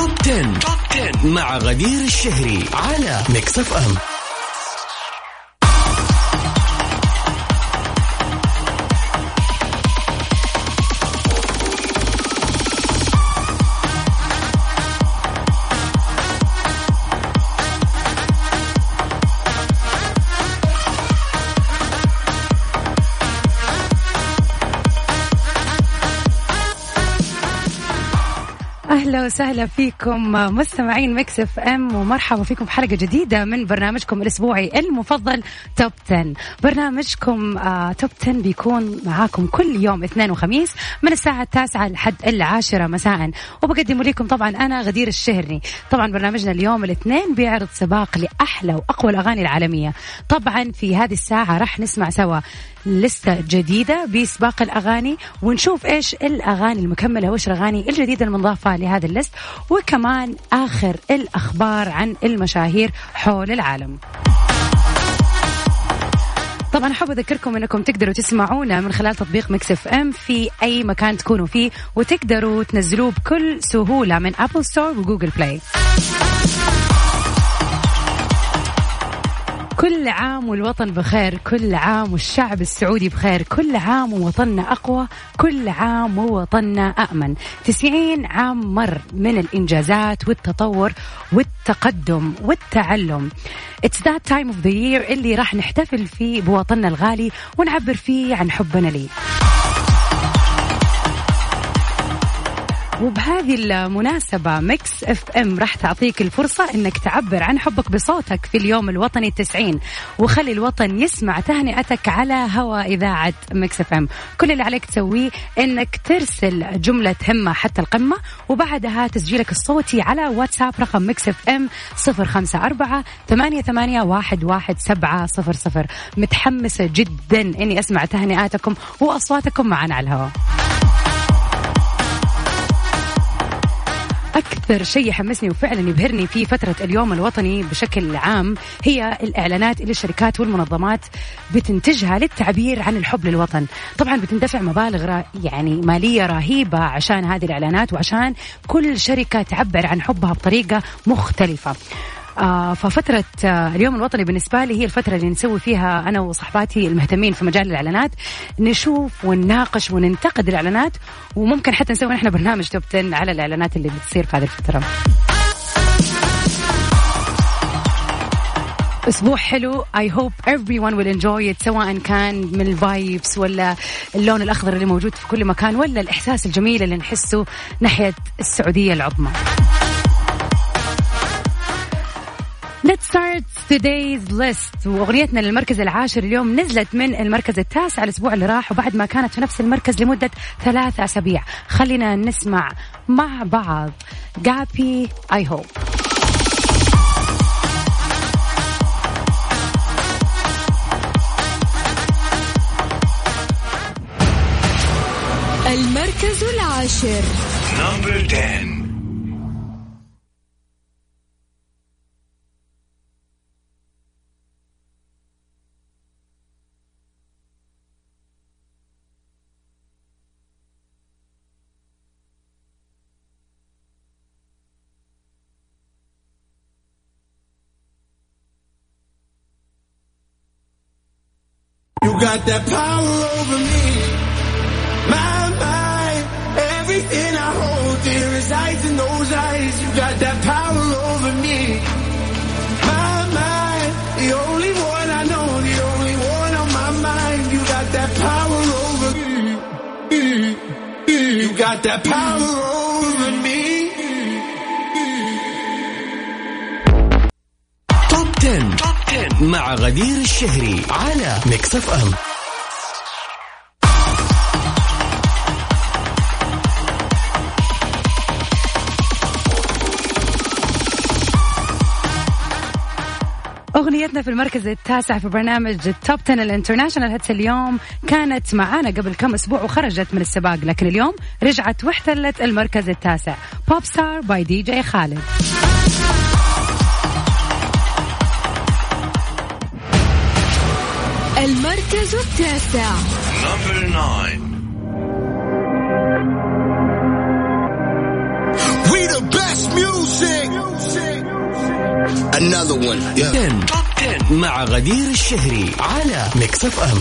توب 10. توب 10 مع غدير الشهري على ميكس اف ام وسهلا فيكم مستمعين Mix FM ومرحبا فيكم في حلقة جديدة من برنامجكم الأسبوعي المفضل Top 10 برنامجكم آه Top 10 بيكون معاكم كل يوم اثنين وخميس من الساعة التاسعة لحد العاشرة مساء. وبقدم لكم طبعا أنا غدير الشهري. طبعا برنامجنا اليوم الاثنين بيعرض سباق لأحلى وأقوى الأغاني العالمية. طبعا في هذه الساعة راح نسمع سوا لستة جديدة بسباق الأغاني ونشوف إيش الأغاني المكملة وإيش الأغاني الجديدة المنضافة لهذا ال list وكمان آخر الأخبار عن المشاهير حول العالم. طبعا أحب أذكركم أنكم تقدروا تسمعونا من خلال تطبيق Mix FM في أي مكان تكونوا فيه وتقدروا تنزلوه بكل سهولة من Apple Store و Google Play كل عام والوطن بخير كل عام والشعب السعودي بخير كل عام ووطننا أقوى كل عام ووطننا أأمن. تسعين عام مر من الإنجازات والتطور والتقدم والتعلم. It's that time of the year اللي راح نحتفل فيه بوطننا الغالي ونعبر فيه عن حبنا ليه. وبهذه المناسبة Mix FM راح تعطيك الفرصة إنك تعبر عن حبك بصوتك في اليوم الوطني التسعين. وخلي الوطن يسمع تهنئتك على هواء إذاعة Mix FM كل اللي عليك تسويه إنك ترسل جملة همة حتى القمة وبعدها تسجيلك الصوتي على واتساب رقم Mix FM صفر خمسة أربعة ثمانية, ثمانية واحد, واحد سبعة صفر صفر متحمسة جدا اني اسمع تهنئاتكم واصواتكم معنا على الهواء أكثر شيء يحمسني وفعلا يبهرني في فترة اليوم الوطني بشكل عام هي الإعلانات اللي الشركات والمنظمات بتنتجها للتعبير عن الحب للوطن. طبعا بتندفع مبالغ يعني مالية رهيبة عشان هذه الإعلانات وعشان كل شركة تعبر عن حبها بطريقة مختلفة. ففترة آه اليوم الوطني بالنسبة لي هي الفترة اللي نسوي فيها أنا وصحباتي المهتمين في مجال الإعلانات نشوف ونناقش وننتقد الإعلانات وممكن حتى نسوي نحن برنامج توب 10 على الإعلانات اللي بتصير في هذه الفترة. أسبوع حلو. اي هوب everyone will enjoy it سواء كان من الفايبس ولا اللون الأخضر اللي موجود في كل مكان ولا الإحساس الجميل اللي نحسه ناحية السعودية العظمى. Let's start today's list. وأغنيتنا للمركز العاشر اليوم نزلت من المركز التاسع الأسبوع اللي راح وبعد ما كانت في نفس المركز لمدة ثلاث أسابيع. خلينا نسمع مع بعض. جابي اي هوب المركز العاشر. Number 10. Got that power over me. My mind, everything I hold dear resides in those eyes. You got that power over me. My mind, the only one I know, the only one on my mind. You got that power over me. You got that power over me. مع غدير الشهري على Mix FM أغنيتنا في المركز التاسع في برنامج ال Top 10 ال International Hits اليوم كانت معانا قبل كم أسبوع وخرجت من السباق لكن اليوم رجعت واحتلت المركز التاسع. Popstar by DJ Khaled المركز التاسع Number 9. We the best Music. Another one. Yeah. 10 Top 10 مع غدير الشهري على Mix FM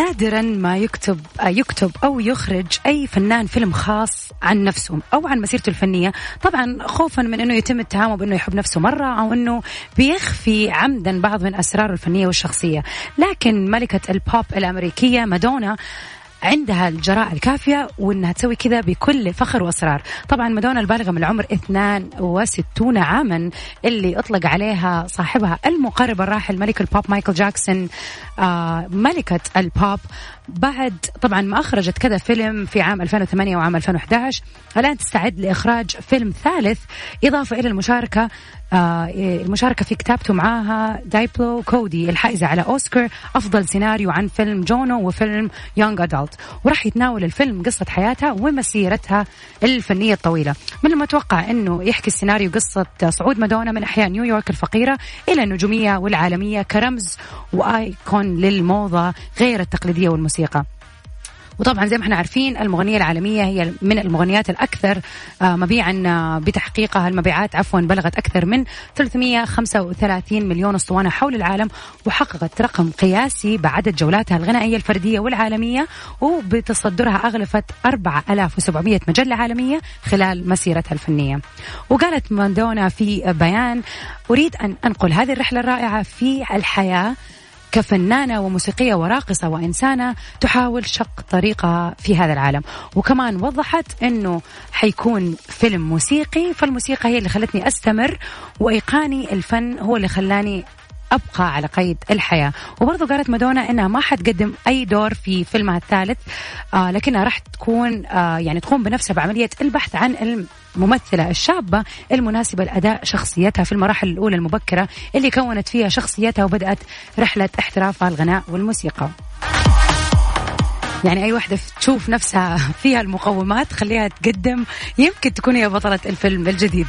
نادرا ما يكتب يكتب أو يخرج أي فنان فيلم خاص عن نفسه أو عن مسيرته الفنية، طبعا خوفا من إنه يتم اتهامه بإنه يحب نفسه مرة أو إنه بيخفي عمدا بعض من أسراره الفنية والشخصية، لكن ملكة البوب الأمريكية مادونا عندها الجراءة الكافية وإنها تسوي كذا بكل فخر واصرار، طبعا مادونا البالغة من العمر 62 عاما اللي أطلق عليها صاحبها المقرب الراحل ملك البوب مايكل جاكسون آه ملكة البوب. بعد طبعا ما أخرجت كذا فيلم في عام 2008 وعام 2011 الآن تستعد لإخراج فيلم ثالث إضافة إلى المشاركة. آه المشاركة في كتابته معاها ديابلو كودي الحائزة على أوسكار أفضل سيناريو عن فيلم Juno وفيلم Young Adult. وراح يتناول الفيلم قصة حياتها ومسيرتها الفنية الطويلة. من المتوقع إنه يحكي السيناريو قصة صعود مادونا من أحياء نيويورك الفقيرة إلى النجومية والعالمية كرمز و icon للموضة غير التقليدية والموسيقى. وطبعا زي ما إحنا عارفين المغنية العالمية هي من المغنيات الأكثر آه، مبيعا آه، بتحقيقها المبيعات عفوا بلغت أكثر من 335 مليون أسطوانة حول العالم وحققت رقم قياسي بعدد جولاتها الغنائية الفردية والعالمية وبتصدرها أغلفت 4700 مجلة عالمية خلال مسيرتها الفنية. وقالت مادونا في بيان أريد أن أنقل هذه الرحلة الرائعة في الحياة كفنانة وموسيقية وراقصة وإنسانة تحاول شق طريقها في هذا العالم. وكمان وضحت أنه حيكون فيلم موسيقي فالموسيقى هي اللي خلتني أستمر وإيقاني الفن هو اللي خلاني أبقى على قيد الحياة. وبرضه قالت مادونا إنها ما حتقدم أي دور في فيلمها الثالث آه لكنها راح تكون آه يعني تقوم بنفسها بعملية البحث عن الممثله الشابة المناسبة لأداء شخصيتها في المراحل الأولى المبكرة اللي كونت فيها شخصيتها وبدأت رحلة احترافها الغناء والموسيقى. يعني أي واحدة تشوف نفسها فيها المقومات خليها تقدم. يمكن تكون هي بطلة الفيلم الجديد.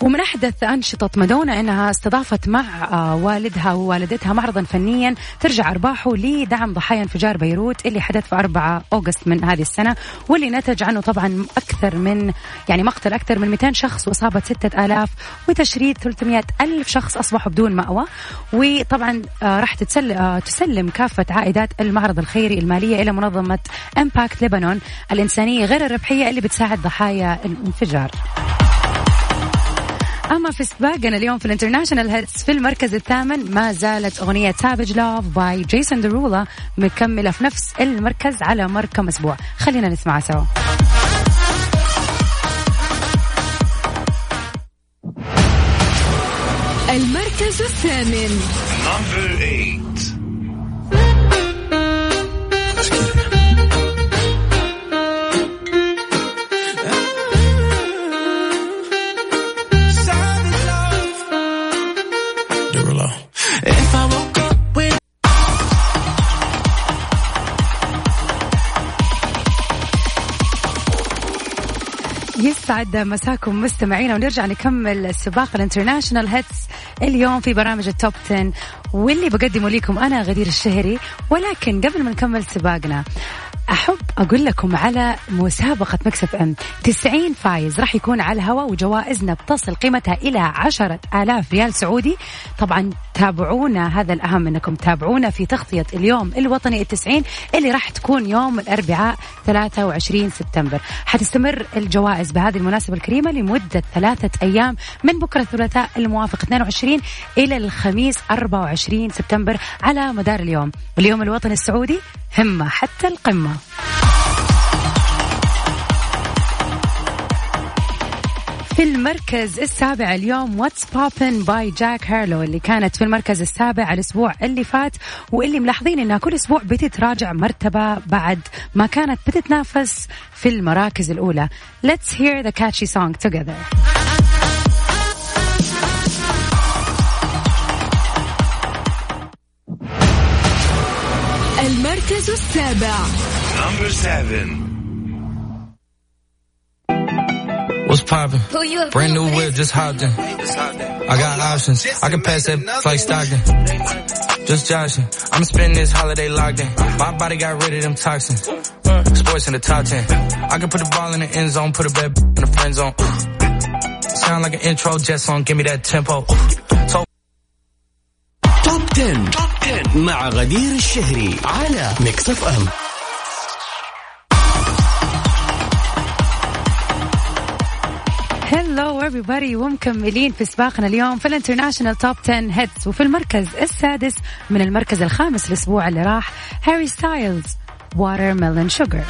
ومن أحدث أنشطة مادونا أنها استضافت مع آه، والدها ووالدتها معرضا فنيا ترجع أرباحه لدعم ضحايا انفجار بيروت اللي حدث في 4 أوغست من هذه السنة واللي نتج عنه طبعا أكثر من يعني مقتل أكثر من 200 شخص وإصابة 6000 وتشريد 300 ألف شخص أصبحوا بدون مأوى. وطبعا آه، راح تسلم, تسلم كافة عائدات المعرض الخيري المالية إلى منظمة Impact لبنان الإنسانية غير الربحية اللي بتساعد ضحايا الانفجار. أما في سباقنا اليوم في ال International Hits في المركز الثامن ما زالت أغنية Savage Love by Jason Derulo مكملة في نفس المركز على مر كم أسبوع. خلينا نسمعها سوا. المركز الثامن. Number eight. يسعد مساكم مستمعينا ونرجع نكمل سباق ال International Hits اليوم في برنامج ال Top 10 واللي بقدمه لكم أنا غدير الشهري ولكن قبل ما نكمل سباقنا أحب أقول لكم على مسابقة Mix FM. 90 فايز راح يكون على الهواء وجوائزنا بتصل قيمتها إلى 10000 ريال سعودي. طبعا تابعونا هذا الأهم إنكم تابعونا في تغطية اليوم الوطني التسعين اللي راح تكون يوم الأربعاء 23 سبتمبر. حتستمر الجوائز بهذه المناسبة الكريمة لمدة ثلاثة أيام من بكرة الثلاثاء الموافق 22 إلى الخميس 24 سبتمبر على مدار اليوم. واليوم الوطني السعودي همة حتى القمة. في المركز السابع اليوم What's Poppin by Jack Harlow اللي كانت في المركز السابع الأسبوع اللي فات واللي ملاحظين إنها كل أسبوع بتتراجع مرتبة بعد ما كانت بتتنافس في المراكز الأولى. Let's hear the catchy song together. المركز السابع number seven. What's poppin'? Brand new whip, just hopped in. I got options. I can pass that like Stockton. Just joshing. I'm spending this holiday locked in. My body got rid of them toxins. Sports in the top 10. I can put the ball in the end zone, put a bad in the friend zone. Sound like an intro jet song, give me that tempo. مع غدير الشهري على ميكس اف ام hello everybody. ومكملين في سباقنا اليوم في ال international top 10 hits وفي المركز السادس من المركز الخامس الأسبوع اللي راح هاري ستايلز Watermelon Sugar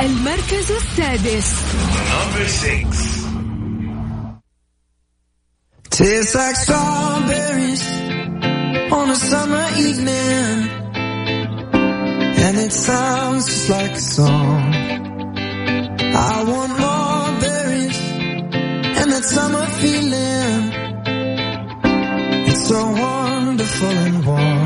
المركز السادس. Tastes like strawberries on a summer evening. And it sounds just like a song. I want more berries and that summer feeling. It's so wonderful and warm.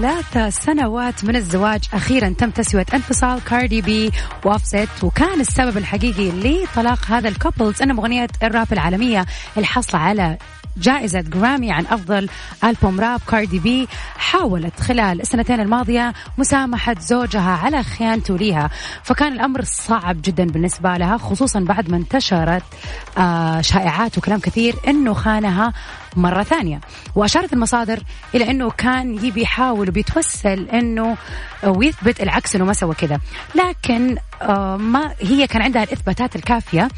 ثلاث سنوات من الزواج. أخيرا تم تسوية انفصال كاردي بي وأوفست وكان السبب الحقيقي لطلاق هذا ال couples أن مغنية الراب العالمية الحاصلة على جائزة جرامي عن أفضل ألبوم راب. كاردي بي حاولت خلال السنتين الماضية مسامحة زوجها على خيانته لها فكان الأمر صعب جدا بالنسبة لها خصوصا بعد ما انتشرت آه شائعات وكلام كثير أنه خانها مرة ثانية. وأشارت المصادر إلى أنه كان يبي يحاول وبيتوسل أنه ويثبت العكس أنه ما سوى كذا. لكن آه ما هي كان عندها الإثباتات الكافية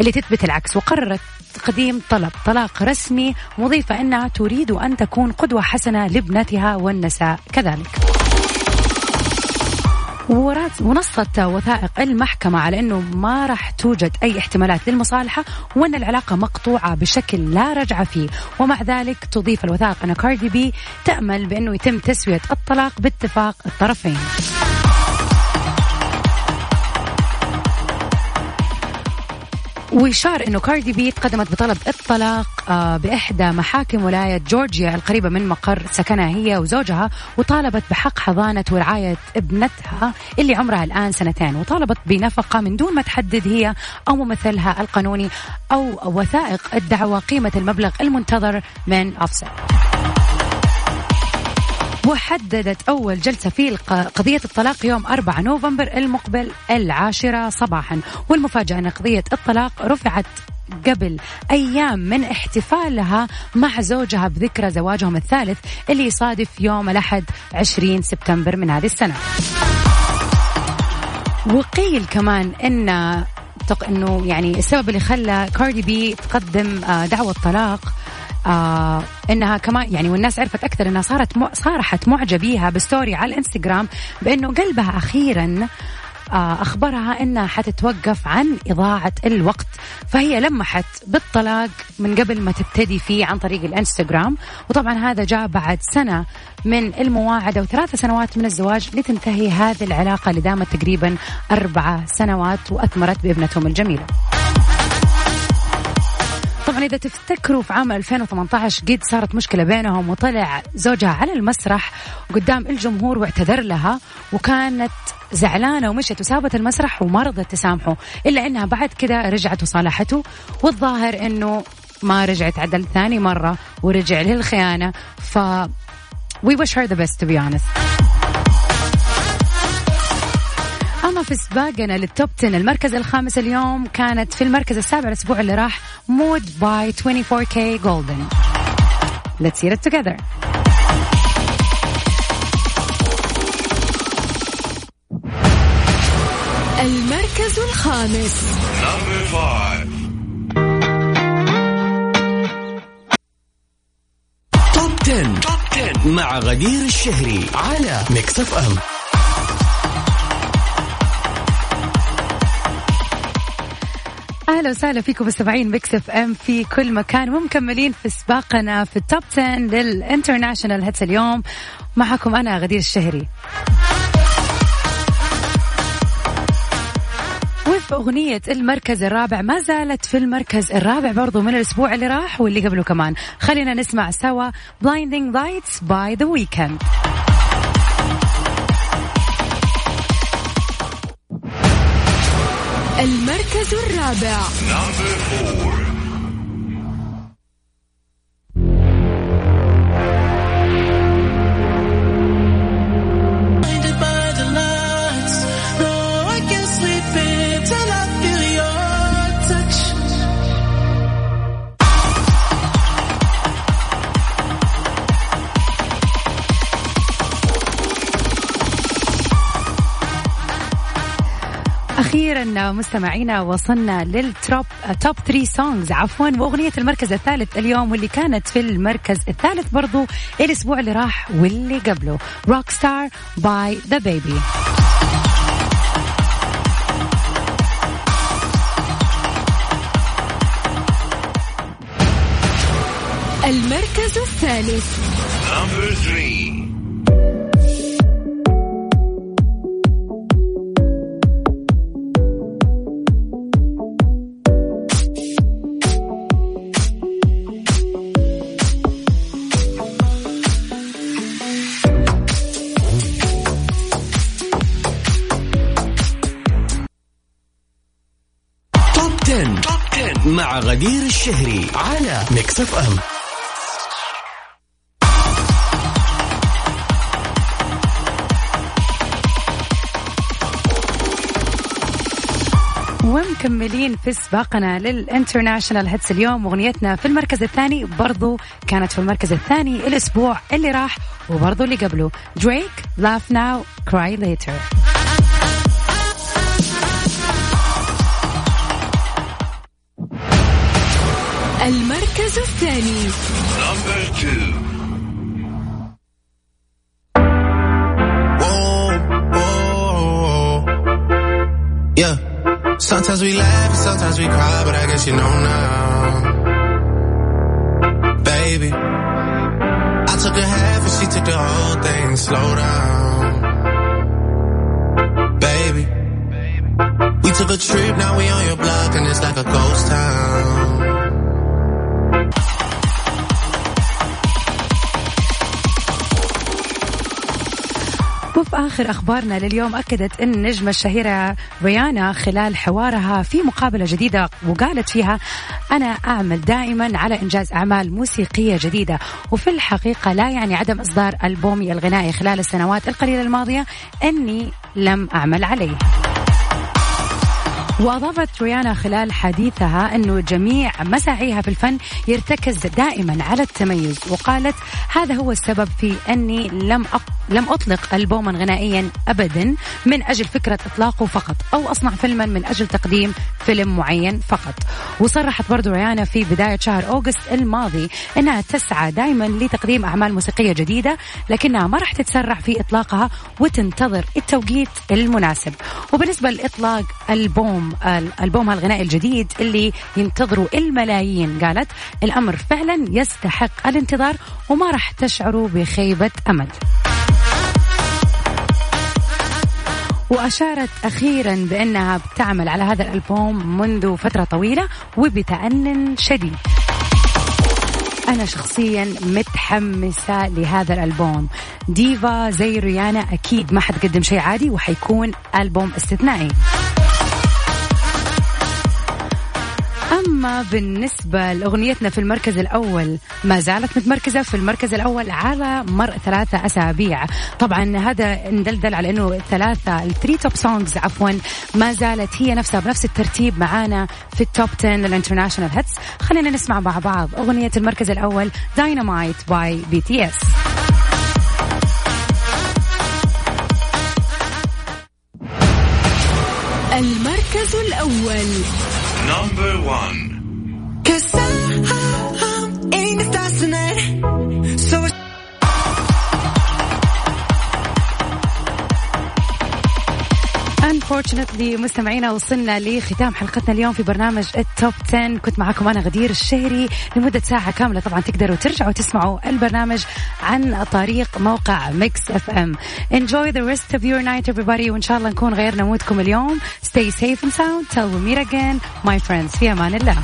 اللي تثبت العكس وقررت تقديم طلب طلاق رسمي مضيفة أنها تريد أن تكون قدوة حسنة لابنتها والنساء. كذلك. ونصت وثائق المحكمة على أنه ما راح توجد أي احتمالات للمصالحة وأن العلاقة مقطوعة بشكل لا رجعة فيه. ومع ذلك تضيف الوثائق أن كاردي بي تأمل بأنه يتم تسوية الطلاق باتفاق الطرفين. ويشار إنه كاردي بي تقدمت بطلب الطلاق آه، بإحدى محاكم ولاية جورجيا القريبة من مقر سكنها هي وزوجها وطالبت بحق حضانة ورعاية ابنتها اللي عمرها الآن سنتين وطالبت بنفقة من دون ما تحدد هي أو ممثلها القانوني أو وثائق الدعوة قيمة المبلغ المنتظر من اوفست وحددت أول جلسة في قضية الطلاق يوم 4 نوفمبر المقبل العاشرة صباحا. والمفاجأة أن قضية الطلاق رفعت قبل أيام من احتفالها مع زوجها بذكرى زواجهم الثالث اللي يصادف يوم الأحد 20 سبتمبر من هذه السنة. وقيل كمان إن تق- إنه يعني السبب اللي خلى كاردي بي تقدم آه، دعوة طلاق آه إنها كمان يعني والناس عرفت أكثر إنها صارت. صارحت معجبيها ب story على الإنستغرام بإنه قلبها أخيرا آه أخبرها إنها حتتوقف عن إضاعة الوقت فهي لمحت بالطلاق من قبل ما تبتدي فيه عن طريق الإنستغرام وطبعا هذا جاء بعد سنة من المواعدة وثلاث سنوات من الزواج لتنتهي هذه العلاقة اللي دامت تقريبا أربع سنوات وأثمرت بابنتهم الجميلة طبعا إذا تفتكروا في عام 2018 قد صارت مشكلة بينهم وطلع زوجها على المسرح قدام الجمهور واعتذر لها وكانت زعلانة ومشت وسابت المسرح وما رضت تسامحه إلا إنها بعد كده رجعت وصالحته والظاهر إنه ما رجعت عدل ثاني مرة ورجع للخيانة ف we wish her the best to be honest. في سباقنا لل top 10 المركز الخامس اليوم كانت في المركز السابع الأسبوع اللي راح. Mood by 24kGoldn Let's hear it together. المركز الخامس. Top 10. Top 10 مع غدير الشهري على ميكس اف ام أهلا وسهلا فيكم مستمعين ميكس اف ام في كل مكان ومكملين في سباقنا في ال top 10 لل international hits اليوم. معكم أنا غدير الشهري. أغنية المركز الرابع ما زالت في المركز الرابع برضو من الأسبوع اللي راح واللي قبله كمان. خلينا نسمع سوا Blinding Lights by The Weeknd. المركز الرابع مستمعينا وصلنا لل top top 3 songs عفوا وأغنية المركز الثالث اليوم واللي كانت في المركز الثالث برضو الأسبوع اللي راح واللي قبله. Rockstar by DaBaby المركز الثالث. 10. Top 10 مع غدير الشهري على ميكس اف ام ومكملين في سباقنا لل international hits اليوم. أغنيتنا في المركز الثاني برضو كانت في المركز الثاني الأسبوع اللي راح وبرضو اللي قبله. دريك Laugh Now Cry Later المركز الثاني Whoa, whoa. Yeah. Sometimes we laugh and sometimes we cry, but I guess you know now. Baby. I took a half and she took the whole thing. Slow down. Baby. We took a trip, now we on your block and it's like a ghost town. وفي آخر أخبارنا لليوم. أكدت أن النجمة الشهيرة ريانا خلال حوارها في مقابلة جديدة وقالت فيها أنا أعمل دائما على إنجاز أعمال موسيقية جديدة وفي الحقيقة لا يعني عدم إصدار ألبومي الغنائي خلال السنوات القليلة الماضية أني لم أعمل عليه. وأضافت ريانا خلال حديثها أنه جميع مساعيها في الفن يرتكز دائما على التميز وقالت هذا هو السبب في أني لم أق... لم أطلق ألبوما غنائيا أبدا من أجل فكرة إطلاقه فقط أو أصنع فيلما من أجل تقديم فيلم معين فقط. وصرحت برضو ريانا في بداية شهر أوغست الماضي أنها تسعى دائما لتقديم أعمال موسيقية جديدة لكنها ما راح تتسرع في إطلاقها وتنتظر التوقيت المناسب. وبالنسبة لإطلاق ألبوم ألبومها الغنائي الجديد اللي ينتظروا الملايين. قالت الأمر فعلا يستحق الانتظار وما راح تشعروا بخيبة أمل. وأشارت أخيرا بأنها بتعمل على هذا الألبوم منذ فترة طويلة وبتأنن شديد. أنا شخصيا متحمسة لهذا الألبوم. ديفا زي ريانا أكيد ما حتقدم شيء عادي وحيكون ألبوم استثنائي. أما بالنسبة لأغنيتنا في المركز الأول ما زالت متمركزة في المركز الأول على مر ثلاثة أسابيع. طبعا هذا إن دل دل على أنه ثلاثة ال three top songs عفوا ما زالت هي نفسها بنفس الترتيب معانا في ال top 10 ال international hits. خلينا نسمع مع بعض أغنية المركز الأول Dynamite by BTS المركز الأول. Number one. Unfortunately مستمعينا وصلنا لختام حلقتنا اليوم في برنامج ال top 10 كنت معكم أنا غدير الشهري لمدة ساعة كاملة. طبعا تقدروا ترجعوا تسمعوا البرنامج عن طريق موقع ميكس اف ام enjoy the rest of your night everybody. وإن شاء الله نكون غيرنا mood كم اليوم. Stay safe and sound. Till we meet again my friends. في أمان الله.